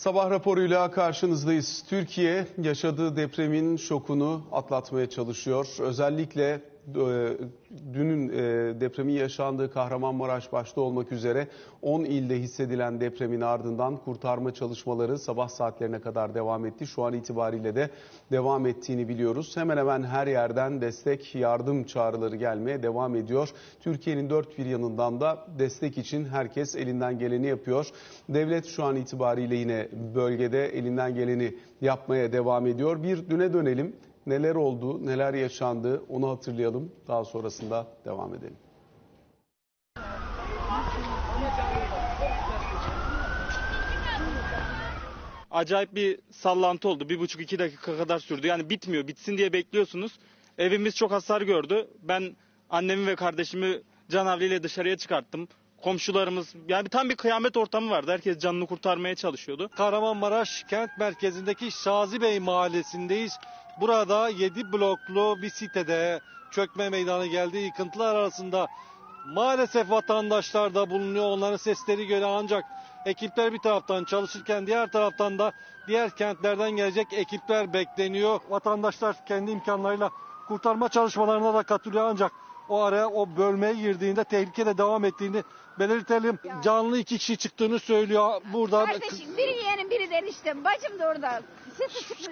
Sabah raporuyla karşınızdayız. Türkiye yaşadığı depremin şokunu atlatmaya çalışıyor. Özellikle dünün e, depremin yaşandığı Kahramanmaraş başta olmak üzere 10 ilde hissedilen depremin ardından kurtarma çalışmaları sabah saatlerine kadar devam etti. Şu an itibariyle de devam ettiğini biliyoruz. Hemen hemen her yerden destek, yardım çağrıları gelmeye devam ediyor. Türkiye'nin dört bir yanından da destek için herkes elinden geleni yapıyor. Devlet şu an itibariyle yine bölgede elinden geleni yapmaya devam ediyor. Bir düne dönelim neler oldu, neler yaşandı onu hatırlayalım. Daha sonrasında devam edelim. acayip bir sallantı oldu. Bir buçuk iki dakika kadar sürdü. Yani bitmiyor. Bitsin diye bekliyorsunuz. Evimiz çok hasar gördü. Ben annemi ve kardeşimi canavliyle dışarıya çıkarttım. Komşularımız yani tam bir kıyamet ortamı vardı. Herkes canını kurtarmaya çalışıyordu. Kahramanmaraş kent merkezindeki Şazi Bey mahallesindeyiz. Burada 7 bloklu bir sitede çökme meydanı geldi. Yıkıntılar arasında maalesef vatandaşlar da bulunuyor. Onların sesleri göre ancak ekipler bir taraftan çalışırken diğer taraftan da diğer kentlerden gelecek ekipler bekleniyor. Vatandaşlar kendi imkanlarıyla kurtarma çalışmalarına da katılıyor ancak o araya o bölmeye girdiğinde tehlike de devam ettiğini belirtelim. Canlı iki kişi çıktığını söylüyor. Burada Kardeşim biri yeğenim biri eniştem. Bacım da orada.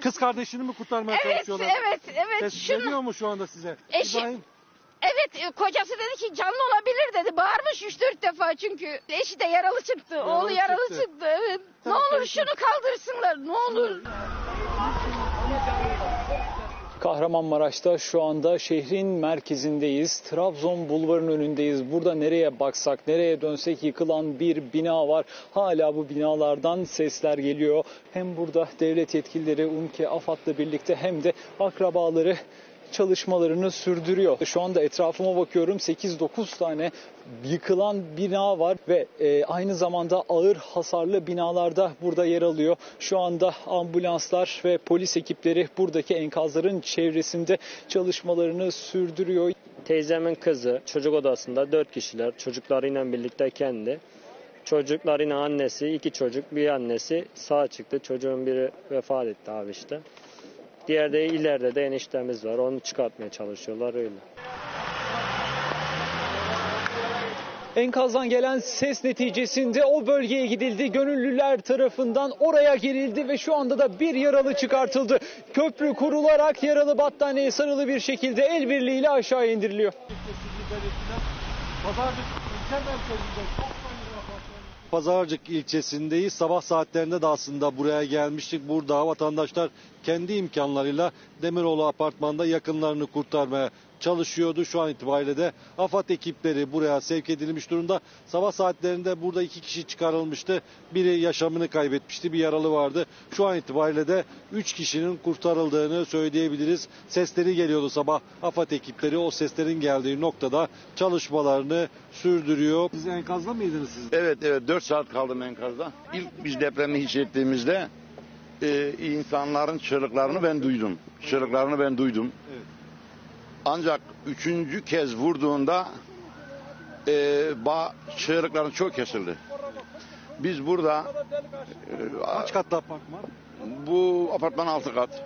Kız kardeşini mi kurtarmaya Evet çalışıyorlar? evet evet. Ses Şunu, geliyor mu şu anda size? İbrahim, evet e, kocası dedi ki canlı olabilir dedi. Bağırmış 3-4 defa çünkü. Eşi de yaralı çıktı. Yaralı Oğlu yaralı çıktı. çıktı. Evet. Ne Tamam, olur peki. şunu kaldırsınlar ne olur. Kahramanmaraş'ta şu anda şehrin merkezindeyiz. Trabzon bulvarının önündeyiz. Burada nereye baksak, nereye dönsek yıkılan bir bina var. Hala bu binalardan sesler geliyor. Hem burada devlet yetkilileri UMKE, AFAD'la birlikte hem de akrabaları çalışmalarını sürdürüyor. Şu anda etrafıma bakıyorum 8-9 tane yıkılan bina var ve e, aynı zamanda ağır hasarlı binalarda burada yer alıyor. Şu anda ambulanslar ve polis ekipleri buradaki enkazların çevresinde çalışmalarını sürdürüyor. Teyzemin kızı çocuk odasında dört kişiler çocuklarıyla birlikte kendi. Çocuklarıyla annesi iki çocuk bir annesi sağ çıktı. Çocuğun biri vefat etti abi işte. Diğer de ileride de eniştemiz var. Onu çıkartmaya çalışıyorlar öyle. Enkazdan gelen ses neticesinde o bölgeye gidildi. Gönüllüler tarafından oraya girildi ve şu anda da bir yaralı çıkartıldı. Köprü kurularak yaralı battaniyeye sarılı bir şekilde el birliğiyle aşağı indiriliyor. Pazarcık ilçesindeyiz. Sabah saatlerinde de aslında buraya gelmiştik. Burada vatandaşlar kendi imkanlarıyla Demiroğlu apartmanda yakınlarını kurtarmaya çalışıyordu. Şu an itibariyle de AFAD ekipleri buraya sevk edilmiş durumda. Sabah saatlerinde burada iki kişi çıkarılmıştı. Biri yaşamını kaybetmişti. Bir yaralı vardı. Şu an itibariyle de üç kişinin kurtarıldığını söyleyebiliriz. Sesleri geliyordu sabah. AFAD ekipleri o seslerin geldiği noktada çalışmalarını sürdürüyor. Siz enkazda mıydınız siz? Evet evet 4 saat kaldım enkazda. İlk biz depremi hissettiğimizde e, insanların çığlıklarını ben duydum. Çığlıklarını ben duydum. Ancak üçüncü kez vurduğunda e, ba, çığlıkların çok kesildi. Biz burada e, Kaç katlı apartman? bu apartman altı kat.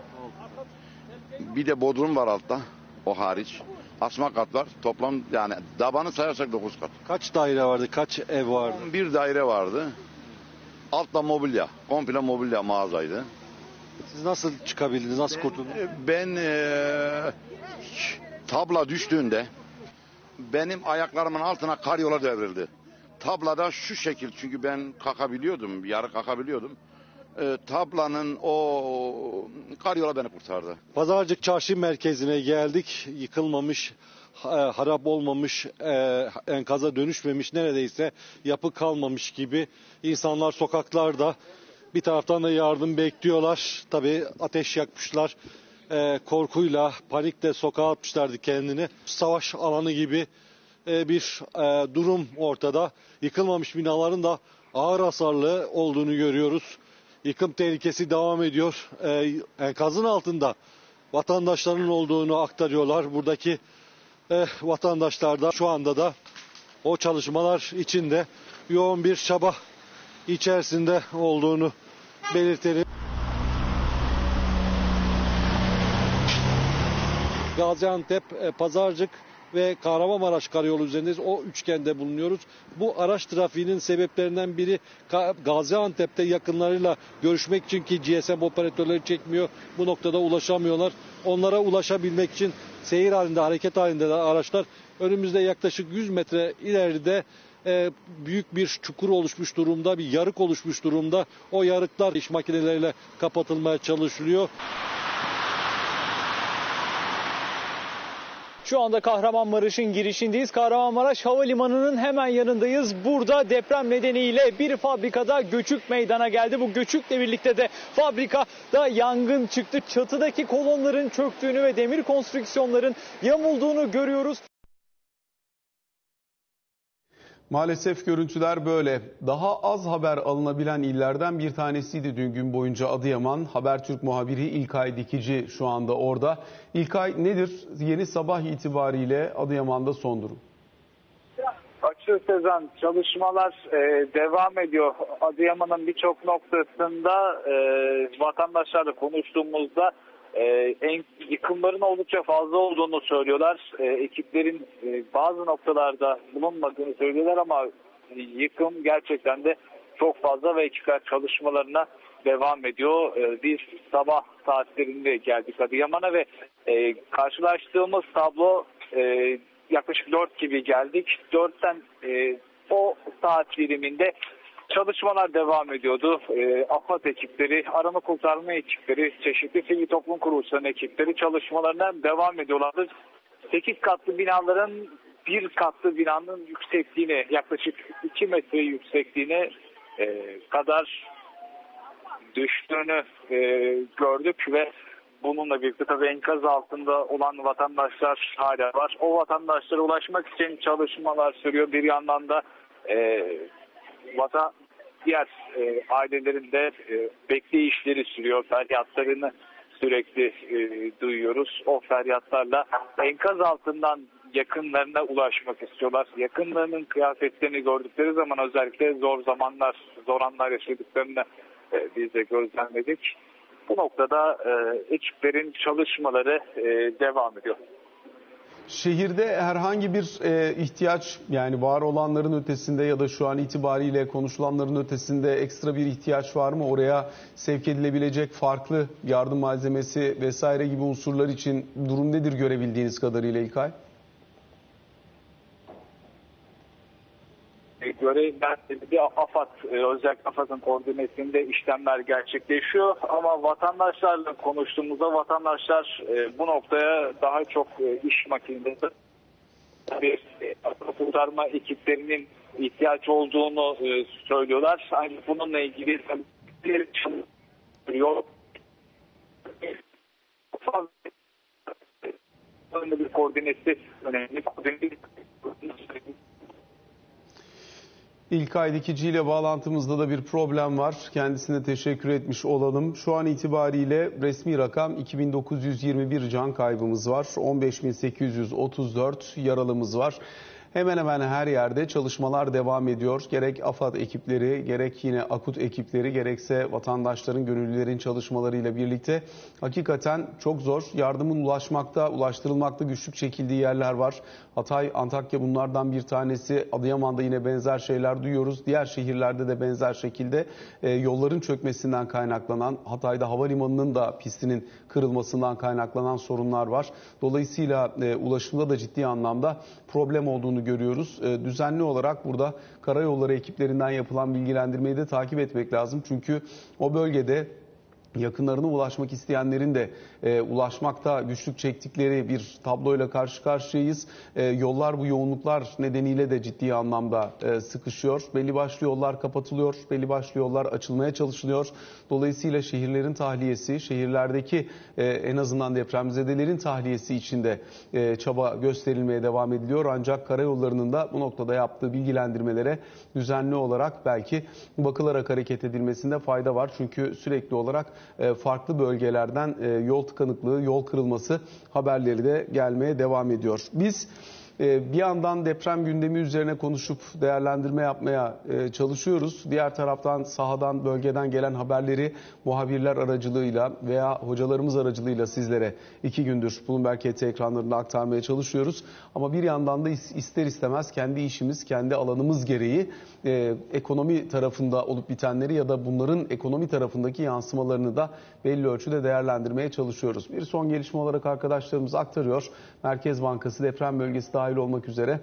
Bir de bodrum var altta. O hariç. Asma kat var. Toplam yani tabanı sayarsak 9 kat. Kaç daire vardı? Kaç ev vardı? Bir daire vardı. Altta mobilya. Komple mobilya mağazaydı. Siz nasıl çıkabildiniz? Nasıl kurtuldunuz? Ben eee, tabla düştüğünde benim ayaklarımın altına karyola devrildi. Tablada şu şekil çünkü ben kakabiliyordum, yarı kakabiliyordum. Eee, tablanın o karyola beni kurtardı. Pazarcık Çarşı merkezine geldik. Yıkılmamış, ha- harap olmamış, e, enkaza dönüşmemiş, neredeyse yapı kalmamış gibi insanlar sokaklarda. Bir taraftan da yardım bekliyorlar. Tabii ateş yakmışlar. E, korkuyla, panikle sokağa atmışlardı kendini. Savaş alanı gibi e, bir e, durum ortada. Yıkılmamış binaların da ağır hasarlı olduğunu görüyoruz. Yıkım tehlikesi devam ediyor. E, enkazın altında vatandaşların olduğunu aktarıyorlar. Buradaki e, vatandaşlar da şu anda da o çalışmalar içinde yoğun bir çaba içerisinde olduğunu belirtelim. Gaziantep, e, Pazarcık ve Kahramanmaraş karayolu üzerindeyiz. O üçgende bulunuyoruz. Bu araç trafiğinin sebeplerinden biri Gaziantep'te yakınlarıyla görüşmek için ki GSM operatörleri çekmiyor. Bu noktada ulaşamıyorlar. Onlara ulaşabilmek için seyir halinde, hareket halinde de araçlar önümüzde yaklaşık 100 metre ileride e, büyük bir çukur oluşmuş durumda, bir yarık oluşmuş durumda. O yarıklar iş makineleriyle kapatılmaya çalışılıyor. Şu anda Kahramanmaraş'ın girişindeyiz. Kahramanmaraş Havalimanı'nın hemen yanındayız. Burada deprem nedeniyle bir fabrikada göçük meydana geldi. Bu göçükle birlikte de fabrikada yangın çıktı. Çatıdaki kolonların çöktüğünü ve demir konstrüksiyonların yamulduğunu görüyoruz. Maalesef görüntüler böyle. Daha az haber alınabilen illerden bir tanesiydi dün gün boyunca Adıyaman. Habertürk muhabiri İlkay Dikici şu anda orada. İlkay nedir? Yeni sabah itibariyle Adıyaman'da son durum. Açı Sezen çalışmalar e, devam ediyor. Adıyaman'ın birçok noktasında e, vatandaşlarla konuştuğumuzda e, en, yıkımların oldukça fazla olduğunu söylüyorlar. E, ekiplerin e, bazı noktalarda bulunmadığını söylüyorlar ama yıkım gerçekten de çok fazla ve ekipler çalışmalarına devam ediyor. E, biz sabah saatlerinde geldik Adıyaman'a ve e, karşılaştığımız tablo e, yaklaşık 4 gibi geldik. 4'ten e, o saat diliminde çalışmalar devam ediyordu. E, AFAD ekipleri, arama kurtarma ekipleri, çeşitli sivil toplum kuruluşlarının ekipleri çalışmalarına devam ediyorlardı. 8 katlı binaların bir katlı binanın yüksekliğine yaklaşık 2 metre yüksekliğine e, kadar düştüğünü e, gördük ve bununla birlikte tabii enkaz altında olan vatandaşlar hala var. O vatandaşlara ulaşmak için çalışmalar sürüyor. Bir yandan da e, vatan diğer e, ailelerin de e, bekleyişleri sürüyor. Feryatlarını sürekli e, duyuyoruz. O feryatlarla enkaz altından yakınlarına ulaşmak istiyorlar. Yakınlarının kıyafetlerini gördükleri zaman özellikle zor zamanlar, zor anlar yaşadıklarını e, biz de gözlemledik. Bu noktada e, ekiplerin çalışmaları e, devam ediyor. Şehirde herhangi bir e, ihtiyaç yani var olanların ötesinde ya da şu an itibariyle konuşulanların ötesinde ekstra bir ihtiyaç var mı? Oraya sevk edilebilecek farklı yardım malzemesi vesaire gibi unsurlar için durum nedir görebildiğiniz kadarıyla İlkay? Görevden bir AFAD, e, özel AFAD'ın koordinasyonunda işlemler gerçekleşiyor. Ama vatandaşlarla konuştuğumuzda vatandaşlar e, bu noktaya daha çok e, iş makinesi bir kurtarma ekiplerinin ihtiyaç olduğunu söylüyorlar. Ancak bununla ilgili bir çalışıyor. Fazla bir koordinesi önemli. Koordinesi İlkay Dikici ile bağlantımızda da bir problem var. Kendisine teşekkür etmiş olalım. Şu an itibariyle resmi rakam 2921 can kaybımız var. 15834 yaralımız var. Hemen hemen her yerde çalışmalar devam ediyor. Gerek AFAD ekipleri, gerek yine akut ekipleri, gerekse vatandaşların, gönüllülerin çalışmalarıyla birlikte hakikaten çok zor. Yardımın ulaşmakta, ulaştırılmakta güçlük çekildiği yerler var. Hatay, Antakya bunlardan bir tanesi. Adıyaman'da yine benzer şeyler duyuyoruz. Diğer şehirlerde de benzer şekilde e, yolların çökmesinden kaynaklanan, Hatay'da havalimanının da pistinin kırılmasından kaynaklanan sorunlar var. Dolayısıyla e, ulaşımda da ciddi anlamda problem olduğunu görüyoruz. E, düzenli olarak burada karayolları ekiplerinden yapılan bilgilendirmeyi de takip etmek lazım. Çünkü o bölgede yakınlarına ulaşmak isteyenlerin de e, ulaşmakta güçlük çektikleri bir tabloyla karşı karşıyayız. E, yollar bu yoğunluklar nedeniyle de ciddi anlamda e, sıkışıyor. Belli başlı yollar kapatılıyor, belli başlı yollar açılmaya çalışılıyor. Dolayısıyla şehirlerin tahliyesi, şehirlerdeki e, en azından depremzedelerin tahliyesi içinde e, çaba gösterilmeye devam ediliyor. Ancak karayollarının da bu noktada yaptığı bilgilendirmelere düzenli olarak belki bakılarak hareket edilmesinde fayda var. Çünkü sürekli olarak farklı bölgelerden e, yol tıkanıklığı, yol kırılması haberleri de gelmeye devam ediyor. Biz e, bir yandan deprem gündemi üzerine konuşup değerlendirme yapmaya e, çalışıyoruz. Diğer taraftan sahadan, bölgeden gelen haberleri muhabirler aracılığıyla veya hocalarımız aracılığıyla sizlere iki gündür Bloomberg KT ekranlarında aktarmaya çalışıyoruz. Ama bir yandan da ister istemez kendi işimiz, kendi alanımız gereği e, ekonomi tarafında olup bitenleri ya da bunların ekonomi tarafındaki yansımalarını da belli ölçüde değerlendirmeye çalışıyoruz. Bir son gelişme olarak arkadaşlarımız aktarıyor. Merkez Bankası deprem bölgesi dahil olmak üzere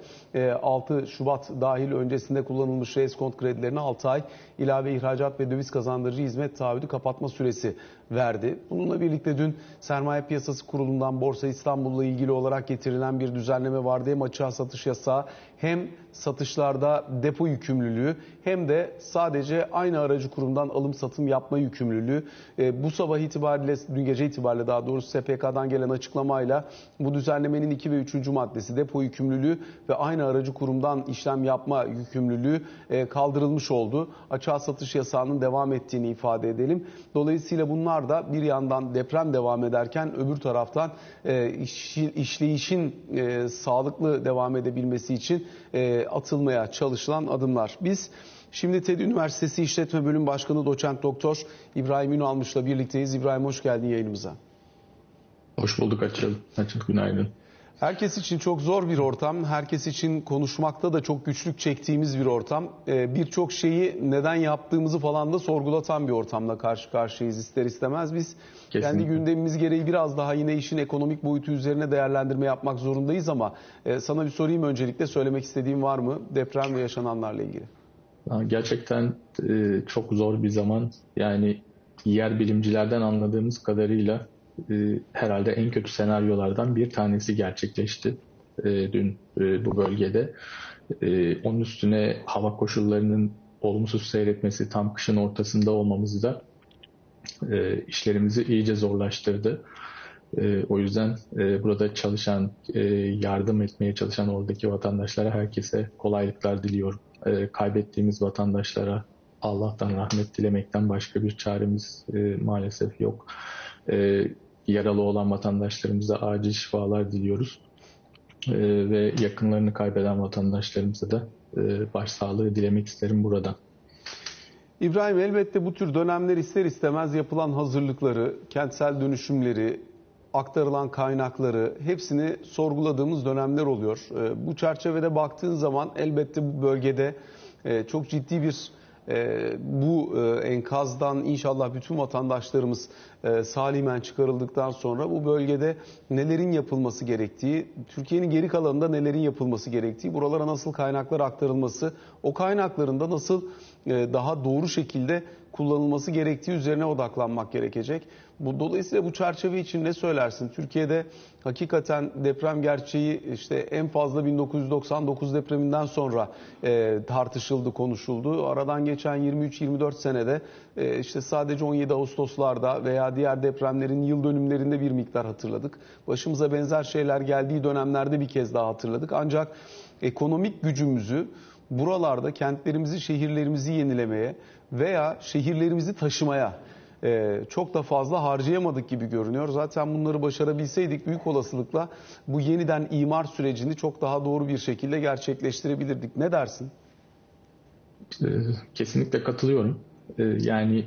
6 Şubat dahil öncesinde kullanılmış reskont kredilerine 6 ay ilave ihracat ve döviz kazandırıcı hizmet taahhüdü kapatma süresi verdi. Bununla birlikte dün Sermaye Piyasası Kurulu'ndan Borsa İstanbul'la ilgili olarak getirilen bir düzenleme vardı. Hem açığa satış yasağı hem satışlarda depo yükümlülüğü hem de sadece aynı aracı kurumdan alım satım yapma yükümlülüğü. E, bu sabah itibariyle, dün gece itibariyle daha doğrusu SPK'dan gelen açıklamayla bu düzenlemenin 2 ve 3. maddesi depo yükümlülüğü ve aynı aracı kurumdan işlem yapma yükümlülüğü e, kaldırılmış oldu. Açığa satış yasağının devam ettiğini ifade edelim. Dolayısıyla bunlar da bir yandan deprem devam ederken öbür taraftan e, iş, işleyişin e, sağlıklı devam edebilmesi için e, atılmaya çalışılan adımlar. Biz şimdi TED Üniversitesi İşletme Bölüm Başkanı Doçent Doktor İbrahim Ünalmış'la birlikteyiz. İbrahim hoş geldin yayınımıza. Hoş bulduk Açıl. Açıl günaydın. Herkes için çok zor bir ortam. Herkes için konuşmakta da çok güçlük çektiğimiz bir ortam. Ee, Birçok şeyi neden yaptığımızı falan da sorgulatan bir ortamla karşı karşıyayız ister istemez. Biz Kesinlikle. kendi gündemimiz gereği biraz daha yine işin ekonomik boyutu üzerine değerlendirme yapmak zorundayız ama e, sana bir sorayım öncelikle söylemek istediğim var mı deprem ve yaşananlarla ilgili? Gerçekten e, çok zor bir zaman. Yani yer bilimcilerden anladığımız kadarıyla e, herhalde en kötü senaryolardan bir tanesi gerçekleşti e, dün e, bu bölgede. E, onun üstüne hava koşullarının olumsuz seyretmesi, tam kışın ortasında olmamız da e, işlerimizi iyice zorlaştırdı. E, o yüzden e, burada çalışan, e, yardım etmeye çalışan oradaki vatandaşlara herkese kolaylıklar diliyorum. E, kaybettiğimiz vatandaşlara Allah'tan rahmet dilemekten başka bir çaremiz e, maalesef yok. E, yaralı olan vatandaşlarımıza acil şifalar diliyoruz. E, ve yakınlarını kaybeden vatandaşlarımıza da e, başsağlığı dilemek isterim buradan. İbrahim elbette bu tür dönemler ister istemez yapılan hazırlıkları, kentsel dönüşümleri, aktarılan kaynakları hepsini sorguladığımız dönemler oluyor. E, bu çerçevede baktığın zaman elbette bu bölgede e, çok ciddi bir bu e, enkazdan inşallah bütün vatandaşlarımız e, salimen çıkarıldıktan sonra bu bölgede nelerin yapılması gerektiği, Türkiye'nin geri kalanında nelerin yapılması gerektiği, buralara nasıl kaynaklar aktarılması, o kaynakların da nasıl e, daha doğru şekilde kullanılması gerektiği üzerine odaklanmak gerekecek. Bu dolayısıyla bu çerçeve için ne söylersin? Türkiye'de hakikaten deprem gerçeği işte en fazla 1999 depreminden sonra e, tartışıldı, konuşuldu. Aradan geçen 23-24 senede e, işte sadece 17 Ağustoslarda veya diğer depremlerin yıl dönümlerinde bir miktar hatırladık. Başımıza benzer şeyler geldiği dönemlerde bir kez daha hatırladık. Ancak ekonomik gücümüzü buralarda kentlerimizi, şehirlerimizi yenilemeye veya şehirlerimizi taşımaya e, çok da fazla harcayamadık gibi görünüyor. Zaten bunları başarabilseydik büyük olasılıkla bu yeniden imar sürecini çok daha doğru bir şekilde gerçekleştirebilirdik. Ne dersin? E, kesinlikle katılıyorum. E, yani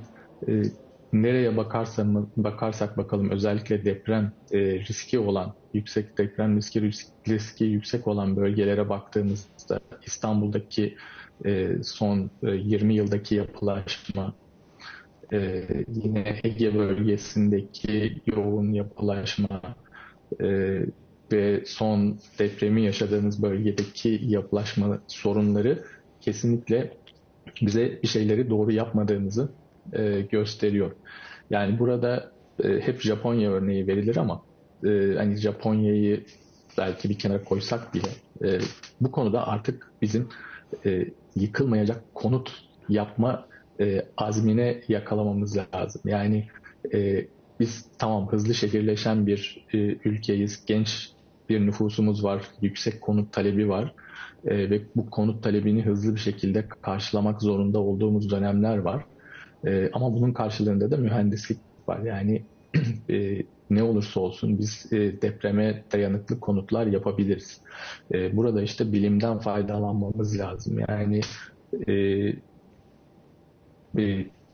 nereye bakarsak, bakarsak bakalım özellikle deprem riski olan, yüksek deprem riski, riski yüksek olan bölgelere baktığımızda İstanbul'daki son 20 yıldaki yapılaşma, e, yine Ege bölgesindeki yoğun yapılaşma e, ve son depremi yaşadığımız bölgedeki yapılaşma sorunları kesinlikle bize bir şeyleri doğru yapmadığımızı e, gösteriyor. Yani burada e, hep Japonya örneği verilir ama e, hani Japonya'yı belki bir kenara koysak bile e, bu konuda artık bizim e, yıkılmayacak konut yapma e, azmine yakalamamız lazım. Yani e, biz tamam hızlı şehirleşen bir e, ülkeyiz, genç bir nüfusumuz var, yüksek konut talebi var e, ve bu konut talebini hızlı bir şekilde karşılamak zorunda olduğumuz dönemler var. E, ama bunun karşılığında da mühendislik var. Yani e, ne olursa olsun biz e, depreme dayanıklı konutlar yapabiliriz. E, burada işte bilimden faydalanmamız lazım. Yani e,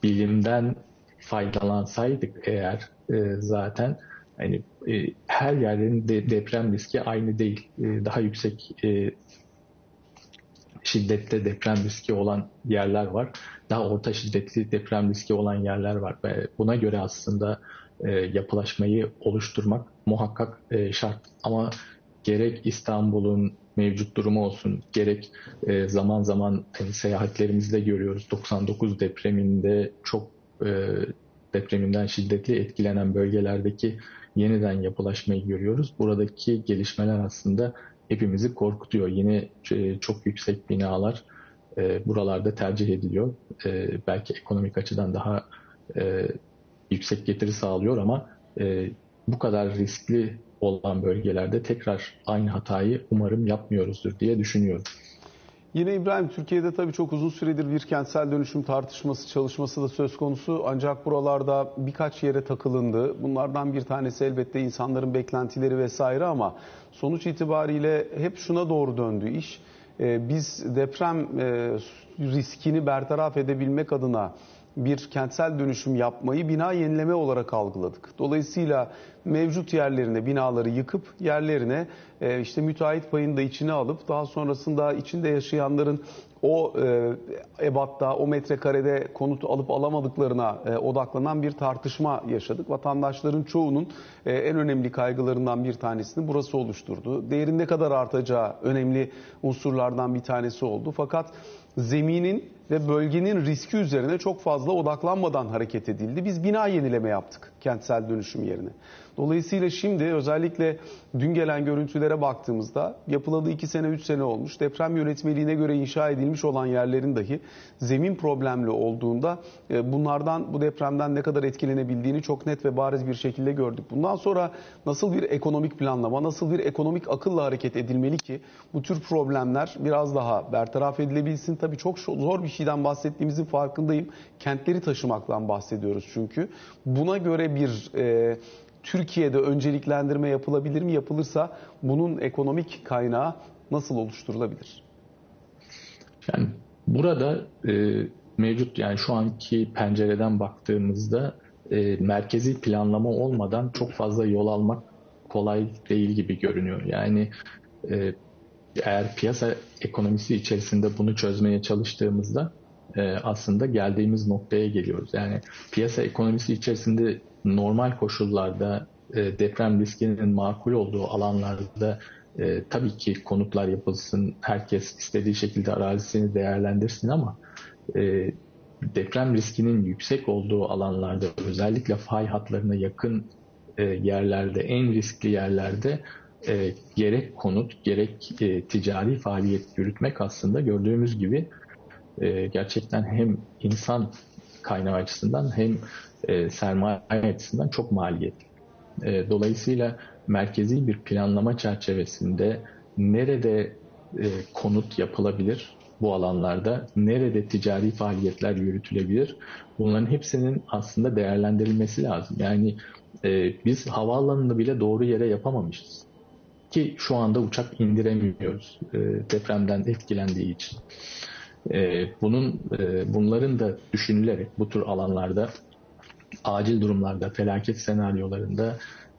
bilimden faydalansaydık eğer zaten hani her yerin de deprem riski aynı değil. Daha yüksek şiddette deprem riski olan yerler var. Daha orta şiddetli deprem riski olan yerler var ve buna göre aslında e, yapılaşmayı oluşturmak muhakkak e, şart. Ama gerek İstanbul'un mevcut durumu olsun, gerek e, zaman zaman hani seyahatlerimizde görüyoruz. 99 depreminde çok e, depreminden şiddetli etkilenen bölgelerdeki yeniden yapılaşmayı görüyoruz. Buradaki gelişmeler aslında hepimizi korkutuyor. Yine e, çok yüksek binalar e, buralarda tercih ediliyor. E, belki ekonomik açıdan daha e, yüksek getiri sağlıyor ama e, bu kadar riskli olan bölgelerde tekrar aynı hatayı umarım yapmıyoruzdur diye düşünüyorum. Yine İbrahim Türkiye'de tabii çok uzun süredir bir kentsel dönüşüm tartışması çalışması da söz konusu. Ancak buralarda birkaç yere takılındı. Bunlardan bir tanesi elbette insanların beklentileri vesaire ama sonuç itibariyle hep şuna doğru döndü iş. Ee, biz deprem e, riskini bertaraf edebilmek adına bir kentsel dönüşüm yapmayı bina yenileme olarak algıladık. Dolayısıyla mevcut yerlerine binaları yıkıp yerlerine e, işte müteahhit payını da içine alıp daha sonrasında içinde yaşayanların o e, ebatta, o metrekarede konut alıp alamadıklarına e, odaklanan bir tartışma yaşadık. Vatandaşların çoğunun en önemli kaygılarından bir tanesini burası oluşturdu. Değerin ne kadar artacağı önemli unsurlardan bir tanesi oldu. Fakat zeminin ve bölgenin riski üzerine çok fazla odaklanmadan hareket edildi. Biz bina yenileme yaptık kentsel dönüşüm yerine. Dolayısıyla şimdi özellikle dün gelen görüntülere baktığımızda yapılalı 2 sene 3 sene olmuş deprem yönetmeliğine göre inşa edilmiş olan yerlerin dahi zemin problemli olduğunda e, bunlardan bu depremden ne kadar etkilenebildiğini çok net ve bariz bir şekilde gördük. Bundan sonra nasıl bir ekonomik planlama, nasıl bir ekonomik akılla hareket edilmeli ki bu tür problemler biraz daha bertaraf edilebilsin. Tabii çok zor bir şeyden bahsettiğimizin farkındayım. Kentleri taşımaktan bahsediyoruz çünkü. Buna göre bir e, Türkiye'de önceliklendirme yapılabilir mi? Yapılırsa bunun ekonomik kaynağı nasıl oluşturulabilir? Yani burada e, mevcut yani şu anki pencereden baktığımızda e, merkezi planlama olmadan çok fazla yol almak kolay değil gibi görünüyor. Yani e, eğer piyasa ekonomisi içerisinde bunu çözmeye çalıştığımızda e, aslında geldiğimiz noktaya geliyoruz. Yani piyasa ekonomisi içerisinde normal koşullarda e, deprem riskinin makul olduğu alanlarda e, tabii ki konutlar yapılsın, herkes istediği şekilde arazisini değerlendirsin ama e, deprem riskinin yüksek olduğu alanlarda özellikle fay hatlarına yakın e, yerlerde, en riskli yerlerde e, gerek konut gerek e, ticari faaliyet yürütmek aslında gördüğümüz gibi e, gerçekten hem insan kaynağı açısından hem e, sermaye açısından çok maliyetli. E, dolayısıyla merkezi bir planlama çerçevesinde nerede e, konut yapılabilir bu alanlarda, nerede ticari faaliyetler yürütülebilir bunların hepsinin aslında değerlendirilmesi lazım. Yani e, biz havaalanını bile doğru yere yapamamışız. Ki şu anda uçak indiremiyoruz e, depremden etkilendiği için. E, bunun e, bunların da düşünülerek bu tür alanlarda acil durumlarda, felaket senaryolarında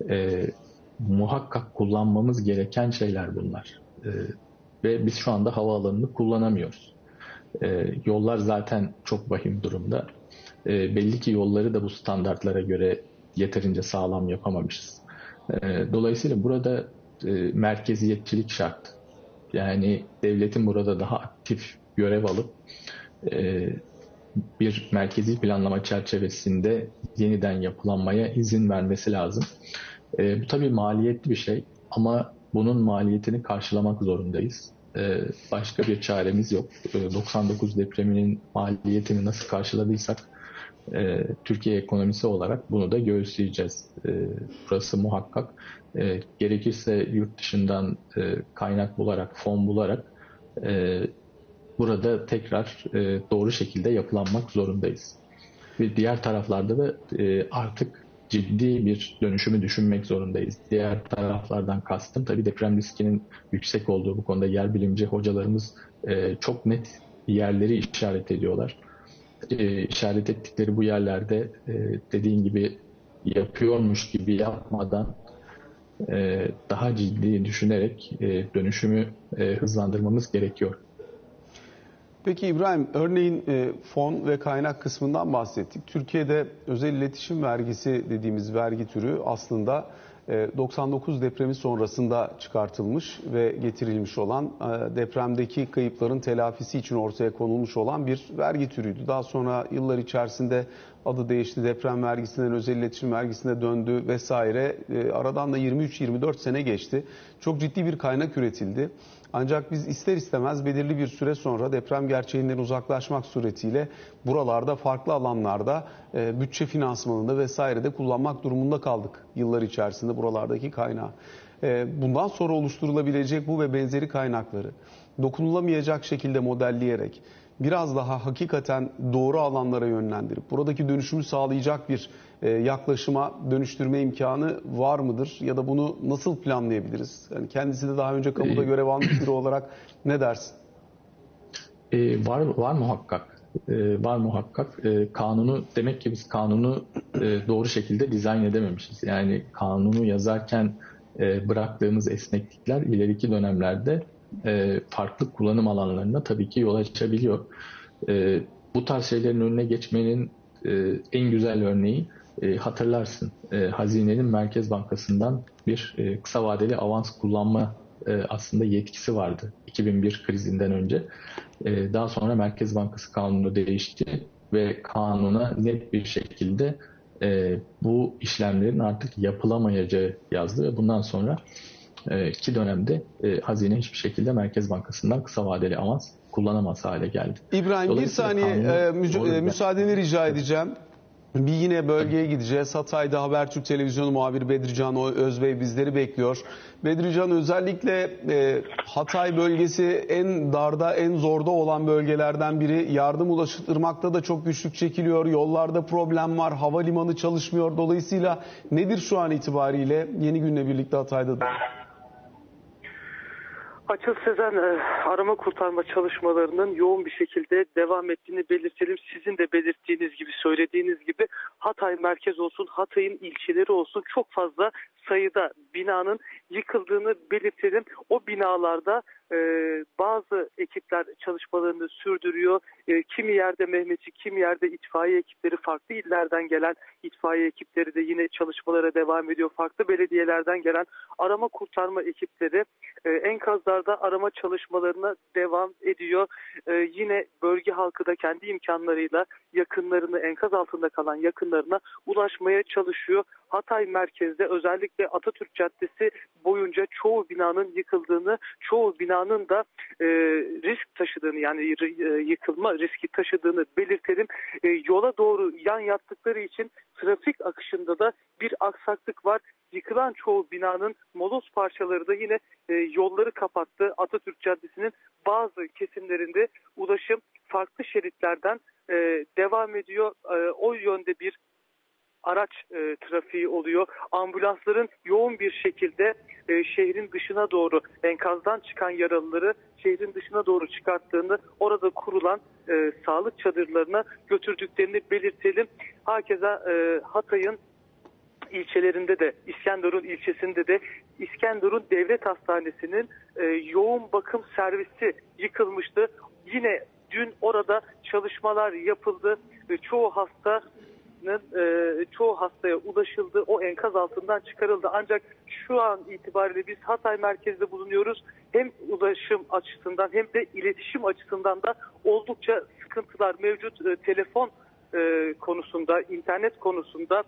e, muhakkak kullanmamız gereken şeyler bunlar. E, ve biz şu anda havaalanını kullanamıyoruz. E, yollar zaten çok vahim durumda. E, belli ki yolları da bu standartlara göre yeterince sağlam yapamamışız. E, dolayısıyla burada e, merkeziyetçilik şart. Yani devletin burada daha aktif görev alıp e, bir merkezi planlama çerçevesinde yeniden yapılanmaya izin vermesi lazım. E, bu tabii maliyetli bir şey ama bunun maliyetini karşılamak zorundayız. E, başka bir çaremiz yok. E, 99 depreminin maliyetini nasıl karşıladıysak e, Türkiye ekonomisi olarak bunu da göğüsleyeceğiz. E, burası muhakkak. E, gerekirse yurt dışından e, kaynak bularak, fon bularak e, burada tekrar e, doğru şekilde yapılanmak zorundayız. Ve diğer taraflarda da e, artık ciddi bir dönüşümü düşünmek zorundayız. Diğer taraflardan kastım tabii deprem riskinin yüksek olduğu bu konuda yer bilimci hocalarımız e, çok net yerleri işaret ediyorlar. E, işaret ettikleri bu yerlerde e, dediğin gibi yapıyormuş gibi yapmadan e, daha ciddi düşünerek e, dönüşümü e, hızlandırmamız gerekiyor. Peki İbrahim, örneğin e, fon ve kaynak kısmından bahsettik. Türkiye'de özel iletişim vergisi dediğimiz vergi türü aslında 99 depremi sonrasında çıkartılmış ve getirilmiş olan e, depremdeki kayıpların telafisi için ortaya konulmuş olan bir vergi türüydü. Daha sonra yıllar içerisinde adı değişti, deprem vergisinden özel iletişim vergisine döndü vesaire. E, aradan da 23-24 sene geçti. Çok ciddi bir kaynak üretildi. Ancak biz ister istemez belirli bir süre sonra deprem gerçeğinden uzaklaşmak suretiyle buralarda farklı alanlarda e, bütçe finansmanında vesairede kullanmak durumunda kaldık yıllar içerisinde buralardaki kaynağı. E, bundan sonra oluşturulabilecek bu ve benzeri kaynakları dokunulamayacak şekilde modelleyerek biraz daha hakikaten doğru alanlara yönlendirip buradaki dönüşümü sağlayacak bir e, yaklaşıma dönüştürme imkanı var mıdır? Ya da bunu nasıl planlayabiliriz? Yani kendisi de daha önce kamuda görev almış biri olarak ne dersin? E, var var muhakkak. E, var muhakkak. E, kanunu demek ki biz kanunu e, doğru şekilde dizayn edememişiz. Yani kanunu yazarken e, bıraktığımız esneklikler ileriki dönemlerde e, farklı kullanım alanlarına tabii ki yol açabiliyor. E, bu tarz şeylerin önüne geçmenin e, en güzel örneği e, hatırlarsın e, Hazine'nin Merkez Bankası'ndan bir e, kısa vadeli avans kullanma e, aslında yetkisi vardı 2001 krizinden önce. E, daha sonra Merkez Bankası kanunu değişti ve kanuna net bir şekilde e, bu işlemlerin artık yapılamayacağı yazdı ve bundan sonra e, iki dönemde e, hazine hiçbir şekilde Merkez Bankası'ndan kısa vadeli avans kullanamaz hale geldi. İbrahim bir saniye e, müca- e, müsaadeni rica edeceğim. Bir yine bölgeye gideceğiz. Hatay'da Habertürk Televizyonu muhabiri Bedrican Özbey bizleri bekliyor. Bedrican özellikle e, Hatay bölgesi en darda, en zorda olan bölgelerden biri. Yardım ulaştırmakta da çok güçlük çekiliyor. Yollarda problem var. Havalimanı çalışmıyor. Dolayısıyla nedir şu an itibariyle yeni günle birlikte Hatay'da da? Açıl Sezen e, arama kurtarma çalışmalarının yoğun bir şekilde devam ettiğini belirtelim. Sizin de belirttiğiniz gibi, söylediğiniz gibi Hatay merkez olsun, Hatay'ın ilçeleri olsun çok fazla sayıda binanın yıkıldığını belirtelim. O binalarda e, bazı ekipler çalışmalarını sürdürüyor. E, kimi yerde Mehmetçik, kimi yerde itfaiye ekipleri, farklı illerden gelen itfaiye ekipleri de yine çalışmalara devam ediyor. Farklı belediyelerden gelen arama kurtarma ekipleri e, enkazlarda arama çalışmalarına devam ediyor. E, yine bölge halkı da kendi imkanlarıyla yakınlarını, enkaz altında kalan yakınlarına ulaşmaya çalışıyor. Hatay merkezde özellikle Atatürk Caddesi boyunca çoğu binanın yıkıldığını, çoğu binanın da e, risk taşıdığını yani e, yıkılma riski taşıdığını belirtelim. E, yola doğru yan yattıkları için trafik akışında da bir aksaklık var. Yıkılan çoğu binanın moloz parçaları da yine e, yolları kapattı. Atatürk Caddesi'nin bazı kesimlerinde ulaşım farklı şeritlerden e, devam ediyor. E, o yönde bir araç e, trafiği oluyor. Ambulansların yoğun bir şekilde e, şehrin dışına doğru enkazdan çıkan yaralıları şehrin dışına doğru çıkarttığını orada kurulan e, sağlık çadırlarına götürdüklerini belirtelim. Hakeza e, Hatay'ın ilçelerinde de İskenderun ilçesinde de İskenderun Devlet Hastanesi'nin e, yoğun bakım servisi yıkılmıştı. Yine dün orada çalışmalar yapıldı. E, çoğu hasta e, çoğu hastaya ulaşıldı. O enkaz altından çıkarıldı. Ancak şu an itibariyle biz Hatay merkezde bulunuyoruz. Hem ulaşım açısından hem de iletişim açısından da oldukça sıkıntılar mevcut. E, telefon e, konusunda, internet konusunda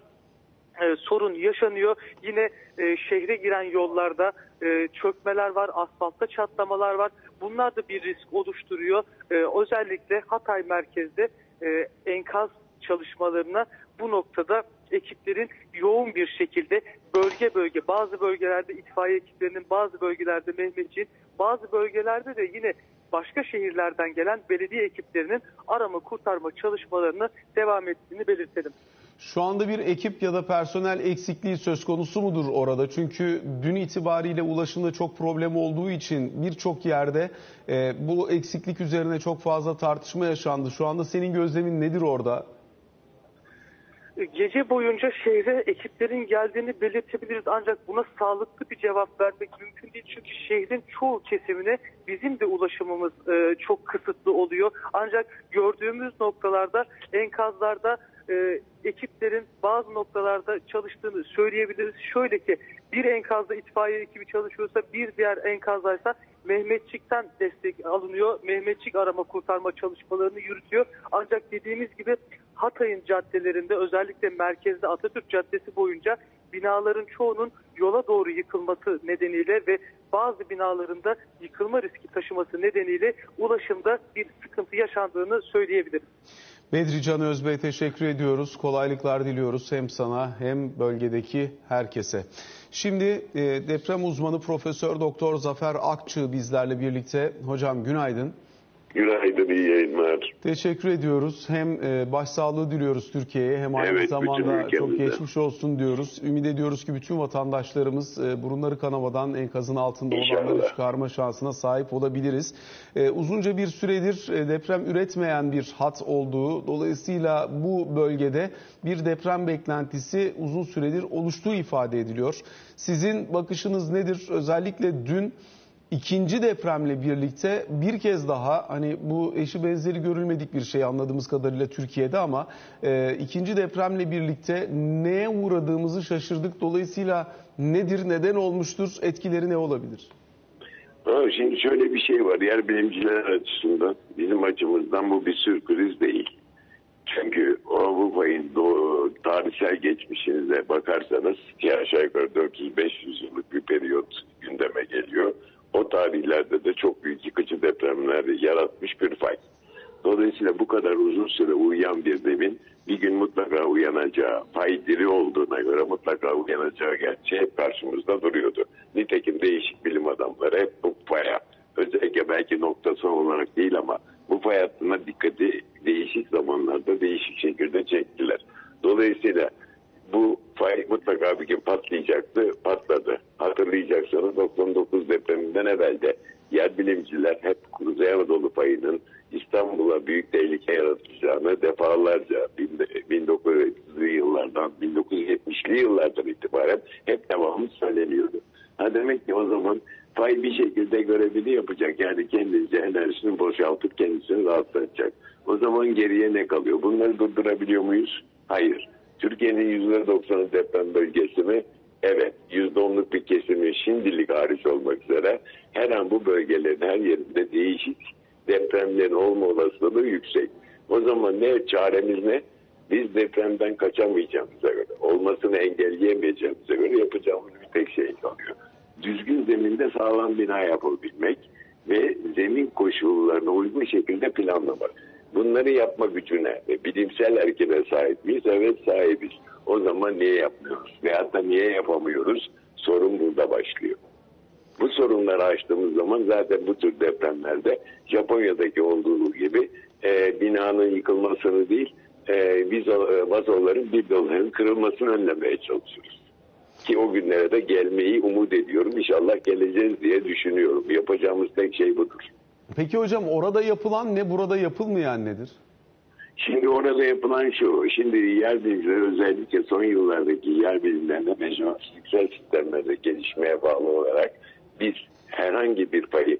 e, sorun yaşanıyor. Yine e, şehre giren yollarda e, çökmeler var, asfaltta çatlamalar var. Bunlar da bir risk oluşturuyor. E, özellikle Hatay merkezde e, enkaz çalışmalarına bu noktada ekiplerin yoğun bir şekilde bölge bölge bazı bölgelerde itfaiye ekiplerinin bazı bölgelerde Mehmetçiğin bazı bölgelerde de yine başka şehirlerden gelen belediye ekiplerinin arama kurtarma çalışmalarını devam ettiğini belirtelim. Şu anda bir ekip ya da personel eksikliği söz konusu mudur orada? Çünkü dün itibariyle ulaşımda çok problem olduğu için birçok yerde e, bu eksiklik üzerine çok fazla tartışma yaşandı. Şu anda senin gözlemin nedir orada? Gece boyunca şehre ekiplerin geldiğini belirtebiliriz ancak buna sağlıklı bir cevap vermek mümkün değil. Çünkü şehrin çoğu kesimine bizim de ulaşımımız e, çok kısıtlı oluyor. Ancak gördüğümüz noktalarda enkazlarda e, ekiplerin bazı noktalarda çalıştığını söyleyebiliriz. Şöyle ki bir enkazda itfaiye ekibi çalışıyorsa bir diğer enkazdaysa Mehmetçik'ten destek alınıyor. Mehmetçik arama kurtarma çalışmalarını yürütüyor. Ancak dediğimiz gibi Hatay'ın caddelerinde özellikle merkezde Atatürk Caddesi boyunca binaların çoğunun yola doğru yıkılması nedeniyle ve bazı binalarında yıkılma riski taşıması nedeniyle ulaşımda bir sıkıntı yaşandığını söyleyebiliriz. Bedri Can Özbey teşekkür ediyoruz. Kolaylıklar diliyoruz hem sana hem bölgedeki herkese. Şimdi e, deprem uzmanı Profesör Doktor Zafer Akçı bizlerle birlikte. Hocam günaydın. Günaydın, iyi yayınlar. Teşekkür ediyoruz. Hem e, başsağlığı diliyoruz Türkiye'ye hem aynı Evet, zamanda çok geçmiş olsun diyoruz. Ümit ediyoruz ki bütün vatandaşlarımız e, burunları kanamadan enkazın altında İnşallah. olanları çıkarma şansına sahip olabiliriz. E, uzunca bir süredir deprem üretmeyen bir hat olduğu dolayısıyla bu bölgede bir deprem beklentisi uzun süredir oluştuğu ifade ediliyor. Sizin bakışınız nedir? Özellikle dün İkinci depremle birlikte bir kez daha hani bu eşi benzeri görülmedik bir şey anladığımız kadarıyla Türkiye'de ama e, ikinci depremle birlikte neye uğradığımızı şaşırdık. Dolayısıyla nedir, neden olmuştur, etkileri ne olabilir? Şimdi şöyle bir şey var. Yer bilimciler açısından bizim açımızdan bu bir sürpriz değil. Çünkü doğu, tarihsel geçmişinize bakarsanız ki aşağı yukarı 400-500 yıllık bir periyot gündeme geliyor. O tarihlerde de çok büyük yıkıcı depremler yaratmış bir fay. Dolayısıyla bu kadar uzun süre uyuyan bir zemin bir gün mutlaka uyanacağı, fay diri olduğuna göre mutlaka uyanacağı gerçeği hep karşımızda duruyordu. Nitekim değişik bilim adamları hep bu faya, özellikle belki noktası olarak değil ama bu fay hattına dikkati değişik zamanlarda değişik şekilde çektiler. Dolayısıyla bu fay mutlaka bir gün patlayacaktı, patladı. Hatırlayacaksanız 99 depreminden evvelde yer bilimciler hep Kuzey Anadolu fayının İstanbul'a büyük tehlike yaratacağını defalarca 1900'lü yıllardan 1970'li yıllardan itibaren hep devamlı söyleniyordu. Ha demek ki o zaman fay bir şekilde görevini yapacak. Yani kendince enerjisini boşaltıp kendisini rahatlatacak. O zaman geriye ne kalıyor? Bunları durdurabiliyor muyuz? Hayır. Türkiye'nin %90'ı deprem bölgesi mi? Evet. %10'luk bir kesimi şimdilik hariç olmak üzere her an bu bölgelerin her yerinde değişik depremlerin olma olasılığı yüksek. O zaman ne çaremiz ne? Biz depremden kaçamayacağımıza göre, olmasını engelleyemeyeceğimize göre yapacağımız bir tek şey kalıyor. Düzgün zeminde sağlam bina yapabilmek ve zemin koşullarına uygun şekilde planlamak. Bunları yapma gücüne ve bilimsel erkine sahip miyiz? Evet sahibiz. O zaman niye yapmıyoruz? Veyahut da niye yapamıyoruz? Sorun burada başlıyor. Bu sorunları aştığımız zaman zaten bu tür depremlerde Japonya'daki olduğu gibi e, binanın yıkılmasını değil, e, biz e, vazoların bidonların kırılmasını önlemeye çalışıyoruz. Ki o günlere de gelmeyi umut ediyorum. İnşallah geleceğiz diye düşünüyorum. Yapacağımız tek şey budur. Peki hocam orada yapılan ne, burada yapılmayan nedir? Şimdi orada yapılan şu, şimdi yer bilimcileri özellikle son yıllardaki yer bilimlerinde mecmuatsal sistemlerde gelişmeye bağlı olarak biz herhangi bir payı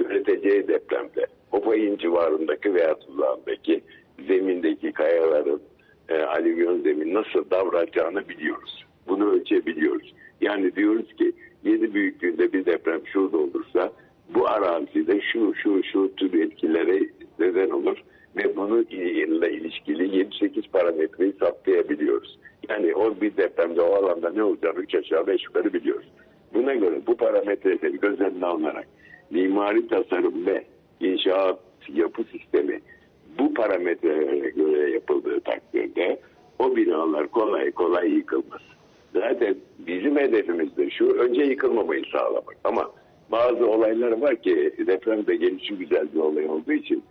üreteceği depremde o payın civarındaki veya tuzağındaki zemindeki kayaların e, alüvyon zemin nasıl davranacağını biliyoruz. Bunu ölçebiliyoruz. Yani diyoruz ki 7 büyüklüğünde bir deprem şurada olursa bu arazide şu şu şu tür etkilere neden olur ve bununla ilişkili 7-8 parametreyi saptayabiliyoruz. Yani o bir depremde o alanda ne olacağını 3 aşağı 5 yukarı biliyoruz. Buna göre bu parametreleri göz önüne alınarak mimari tasarım ve inşaat yapı sistemi bu parametrelere göre yapıldığı takdirde o binalar kolay kolay yıkılmaz. Zaten bizim hedefimiz de şu önce yıkılmamayı sağlamak ama bazı olaylar var ki depremde gelişi güzel bir olay olduğu için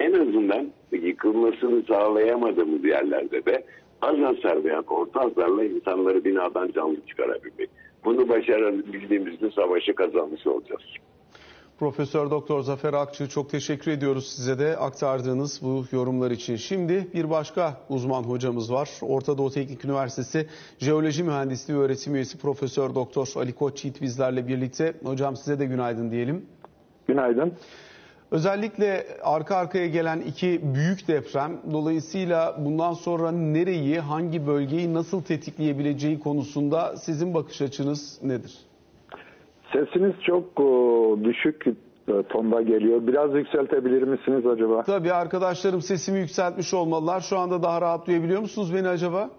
en azından yıkılmasını sağlayamadığımız yerlerde de Az hasar veya orta hasarla insanları binadan canlı çıkarabilmek. Bunu başarabildiğimizde savaşı kazanmış olacağız. Profesör Doktor Zafer Akçı çok teşekkür ediyoruz size de aktardığınız bu yorumlar için. Şimdi bir başka uzman hocamız var. Orta Doğu Teknik Üniversitesi Jeoloji Mühendisliği öğretim üyesi Profesör Doktor Ali Koçyiğit bizlerle birlikte. Hocam size de günaydın diyelim. Günaydın. Özellikle arka arkaya gelen iki büyük deprem dolayısıyla bundan sonra nereyi, hangi bölgeyi nasıl tetikleyebileceği konusunda sizin bakış açınız nedir? Sesiniz çok o, düşük e, tonda geliyor. Biraz yükseltebilir misiniz acaba? Tabii arkadaşlarım sesimi yükseltmiş olmalılar. Şu anda daha rahat duyabiliyor musunuz beni acaba?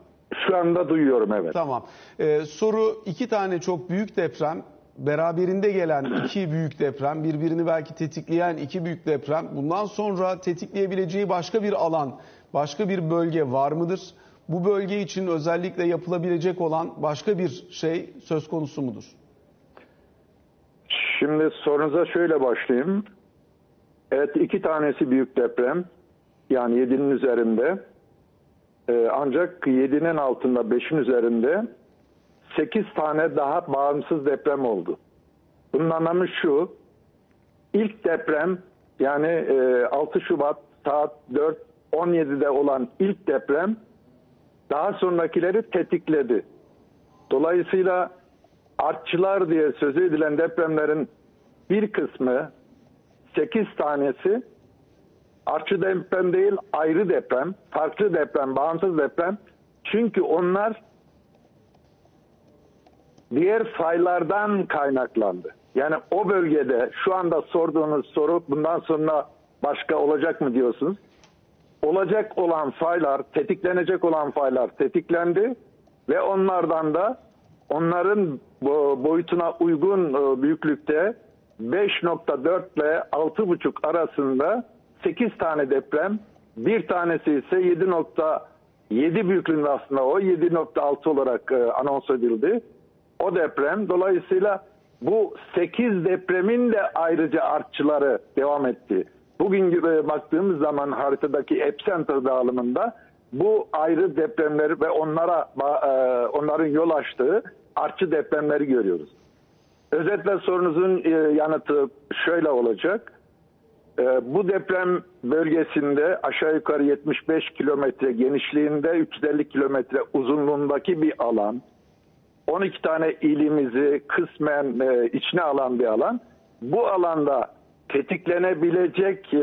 Şu anda duyuyorum evet. Tamam. Ee, soru iki tane çok büyük deprem, beraberinde gelen iki büyük deprem, birbirini belki tetikleyen iki büyük deprem. Bundan sonra tetikleyebileceği başka bir alan, başka bir bölge var mıdır? Bu bölge için özellikle yapılabilecek olan başka bir şey söz konusu mudur? Şimdi sorunuza şöyle başlayayım. Evet iki tanesi büyük deprem. Yani 7'nin üzerinde. Ee, ancak 7'nin altında 5'in üzerinde 8 tane daha bağımsız deprem oldu. Bunun anlamı şu. İlk deprem yani e, 6 Şubat saat 4.17'de olan ilk deprem daha sonrakileri tetikledi. Dolayısıyla artçılar diye söz edilen depremlerin bir kısmı 8 tanesi artçı deprem değil ayrı deprem, farklı deprem, bağımsız deprem. Çünkü onlar diğer faylardan kaynaklandı. Yani o bölgede şu anda sorduğunuz soru bundan sonra başka olacak mı diyorsunuz? Olacak olan faylar, tetiklenecek olan faylar tetiklendi ve onlardan da onların boyutuna uygun e, büyüklükte 5.4 ile 6.5 arasında 8 tane deprem, bir tanesi ise 7.7 büyüklüğünde aslında o 7.6 olarak e, anons edildi. O deprem dolayısıyla bu 8 depremin de ayrıca artçıları devam etti. Bugün gibi baktığımız zaman haritadaki epicenter dağılımında bu ayrı depremleri ve onlara e, onların yol açtığı artçı depremleri görüyoruz. Özetle sorunuzun e, yanıtı şöyle olacak. E, bu deprem bölgesinde aşağı yukarı 75 kilometre genişliğinde 350 kilometre uzunluğundaki bir alan. 12 tane ilimizi kısmen içine alan bir alan. Bu alanda tetiklenebilecek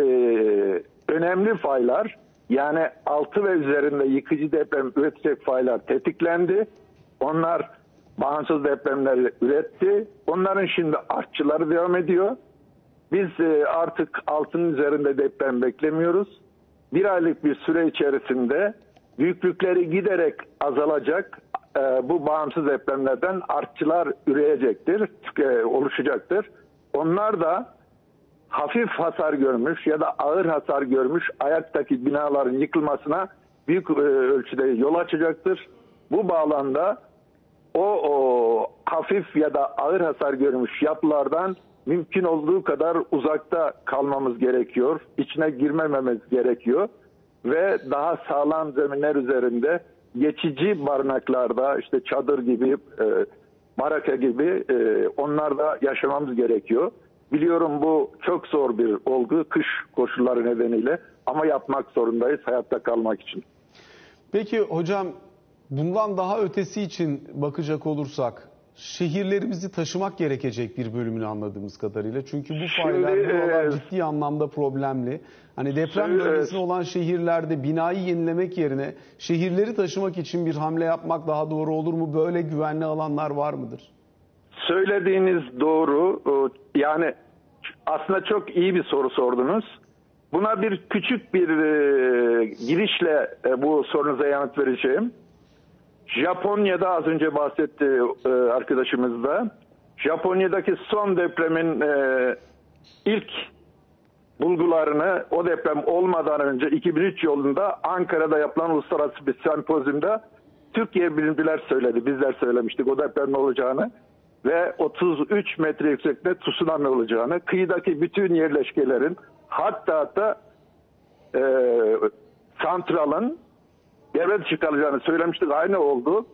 önemli faylar yani altı ve üzerinde yıkıcı deprem üretecek faylar tetiklendi. Onlar bağımsız depremleri üretti. Onların şimdi artçıları devam ediyor. Biz e, artık altının üzerinde deprem beklemiyoruz. Bir aylık bir süre içerisinde büyüklükleri giderek azalacak. E, bu bağımsız depremlerden artçılar üreyecektir, oluşacaktır. Onlar da hafif hasar görmüş ya da ağır hasar görmüş ayaktaki binaların yıkılmasına büyük ölçüde yol açacaktır. Bu bağlamda o, o hafif ya da ağır hasar görmüş yapılardan mümkün olduğu kadar uzakta kalmamız gerekiyor. İçine girmememiz gerekiyor ve daha sağlam zeminler üzerinde geçici barınaklarda işte çadır gibi, e, baraka gibi e, onlarda yaşamamız gerekiyor. Biliyorum bu çok zor bir olgu kış koşulları nedeniyle ama yapmak zorundayız hayatta kalmak için. Peki hocam bundan daha ötesi için bakacak olursak şehirlerimizi taşımak gerekecek bir bölümünü anladığımız kadarıyla. Çünkü bu faylar buralar ciddi anlamda problemli. Hani deprem Şöyle, bölgesinde olan şehirlerde binayı yenilemek yerine şehirleri taşımak için bir hamle yapmak daha doğru olur mu? Böyle güvenli alanlar var mıdır? Söylediğiniz doğru. Yani aslında çok iyi bir soru sordunuz. Buna bir küçük bir e, girişle e, bu sorunuza yanıt vereceğim. Japonya'da az önce bahsetti e, arkadaşımız da. Japonya'daki son depremin e, ilk bulgularını o deprem olmadan önce 2003 yılında Ankara'da yapılan uluslararası bir sempozyumda Türkiye bilimciler söyledi. Bizler söylemiştik o depremin olacağını ve 33 metre yüksekte tsunami olacağını, kıyıdaki bütün yerleşkelerin hatta da e, santralın devre dışı kalacağını söylemiştik. Aynı oldu.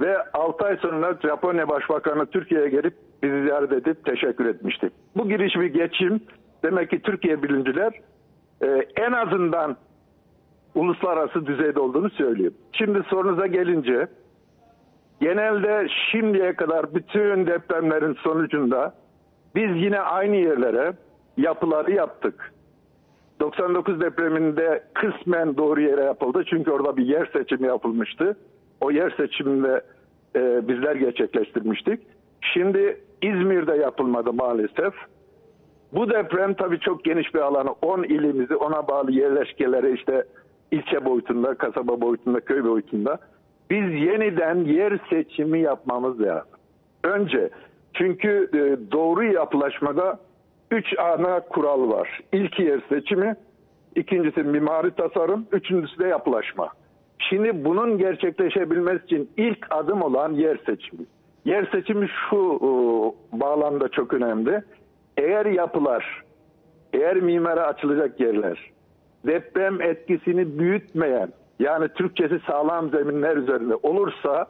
Ve 6 ay sonra Japonya Başbakanı Türkiye'ye gelip bizi ziyaret edip teşekkür etmişti. Bu giriş bir geçim. Demek ki Türkiye bilimciler e, en azından uluslararası düzeyde olduğunu söyleyeyim. Şimdi sorunuza gelince genelde şimdiye kadar bütün depremlerin sonucunda biz yine aynı yerlere yapıları yaptık. 99 depreminde kısmen doğru yere yapıldı. Çünkü orada bir yer seçimi yapılmıştı. O yer seçiminde e, bizler gerçekleştirmiştik. Şimdi İzmir'de yapılmadı maalesef. Bu deprem tabii çok geniş bir alanı. 10 ilimizi, ona bağlı yerleşkeleri işte ilçe boyutunda, kasaba boyutunda, köy boyutunda. Biz yeniden yer seçimi yapmamız lazım. Önce çünkü e, doğru yapılaşmada üç ana kural var. İlk yer seçimi, ikincisi mimari tasarım, üçüncüsü de yapılaşma. Şimdi bunun gerçekleşebilmesi için ilk adım olan yer seçimi. Yer seçimi şu e, bağlamda çok önemli. Eğer yapılar, eğer mimara açılacak yerler deprem etkisini büyütmeyen yani Türkçesi sağlam zeminler üzerinde olursa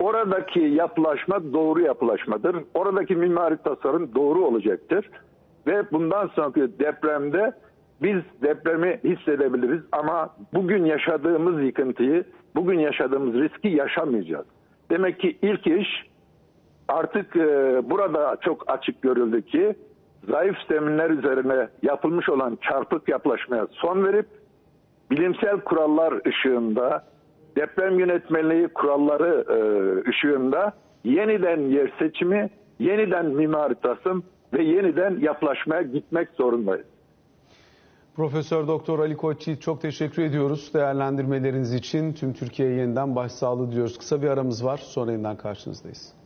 oradaki yapılaşma doğru yapılaşmadır. Oradaki mimari tasarım doğru olacaktır. Ve bundan sonraki depremde biz depremi hissedebiliriz ama bugün yaşadığımız yıkıntıyı, bugün yaşadığımız riski yaşamayacağız. Demek ki ilk iş artık e, burada çok açık görüldü ki zayıf zeminler üzerine yapılmış olan çarpık yapılaşmaya son verip bilimsel kurallar ışığında deprem yönetmeliği kuralları e, ışığında yeniden yer seçimi, yeniden mimari tasım ve yeniden yapılaşmaya gitmek zorundayız. Profesör Doktor Ali Koçyiğit çok teşekkür ediyoruz değerlendirmeleriniz için. Tüm Türkiye'ye yeniden başsağlığı diliyoruz. Kısa bir aramız var. Sonra yeniden karşınızdayız.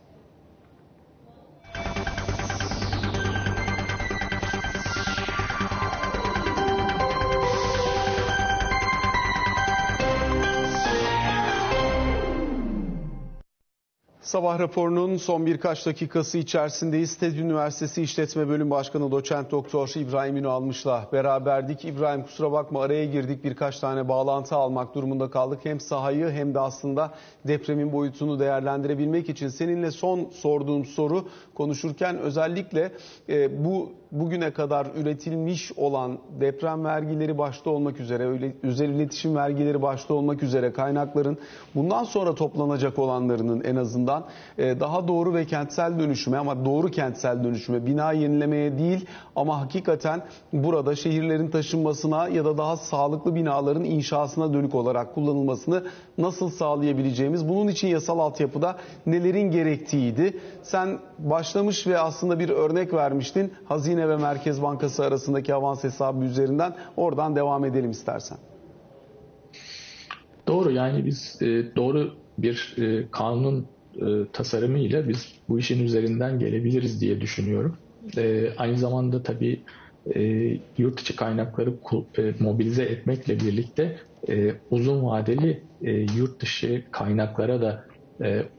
Sabah raporunun son birkaç dakikası içerisindeyiz. TED Üniversitesi İşletme Bölüm Başkanı Doçent Doktor İbrahim Ünalmış'la beraberdik. İbrahim kusura bakma araya girdik birkaç tane bağlantı almak durumunda kaldık. Hem sahayı hem de aslında depremin boyutunu değerlendirebilmek için seninle son sorduğum soru konuşurken özellikle e, bu bugüne kadar üretilmiş olan deprem vergileri başta olmak üzere, özel iletişim vergileri başta olmak üzere kaynakların bundan sonra toplanacak olanlarının en azından e, daha doğru ve kentsel dönüşüme ama doğru kentsel dönüşüme, bina yenilemeye değil ama hakikaten burada şehirlerin taşınmasına ya da daha sağlıklı binaların inşasına dönük olarak kullanılmasını nasıl sağlayabileceğimiz, bunun için yasal altyapıda nelerin gerektiğiydi. Sen başlamış ve aslında bir örnek vermiştin. Hazine ve Merkez Bankası arasındaki avans hesabı üzerinden oradan devam edelim istersen. Doğru yani biz e, doğru bir e, kanun e, tasarımıyla biz bu işin üzerinden gelebiliriz diye düşünüyorum. Aynı zamanda tabii yurt içi kaynakları mobilize etmekle birlikte uzun vadeli yurt dışı kaynaklara da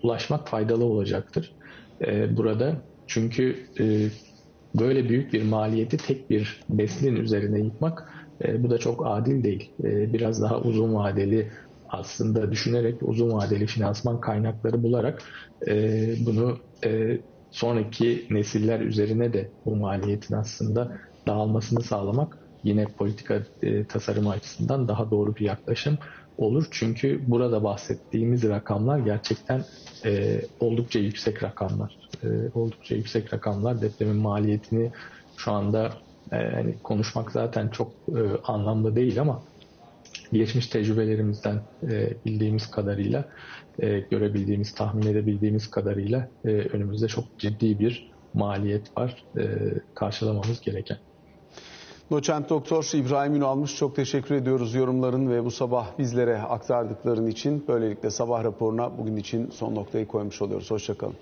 ulaşmak faydalı olacaktır. Burada çünkü böyle büyük bir maliyeti tek bir neslin üzerine yıkmak e, bu da çok adil değil. E, biraz daha uzun vadeli aslında düşünerek uzun vadeli finansman kaynakları bularak e, bunu e, sonraki nesiller üzerine de bu maliyetin aslında dağılmasını sağlamak yine politika e, tasarımı açısından daha doğru bir yaklaşım olur. Çünkü burada bahsettiğimiz rakamlar gerçekten e, oldukça yüksek rakamlar. E, oldukça yüksek rakamlar depremin maliyetini şu anda e, hani konuşmak zaten çok e, anlamlı değil ama geçmiş tecrübelerimizden e, bildiğimiz kadarıyla, e, görebildiğimiz, tahmin edebildiğimiz kadarıyla e, önümüzde çok ciddi bir maliyet var e, karşılamamız gereken. Doçent Doktor İbrahim Ünalmış çok teşekkür ediyoruz yorumların ve bu sabah bizlere aktardıkların için. Böylelikle sabah raporuna bugün için son noktayı koymuş oluyoruz. Hoşçakalın.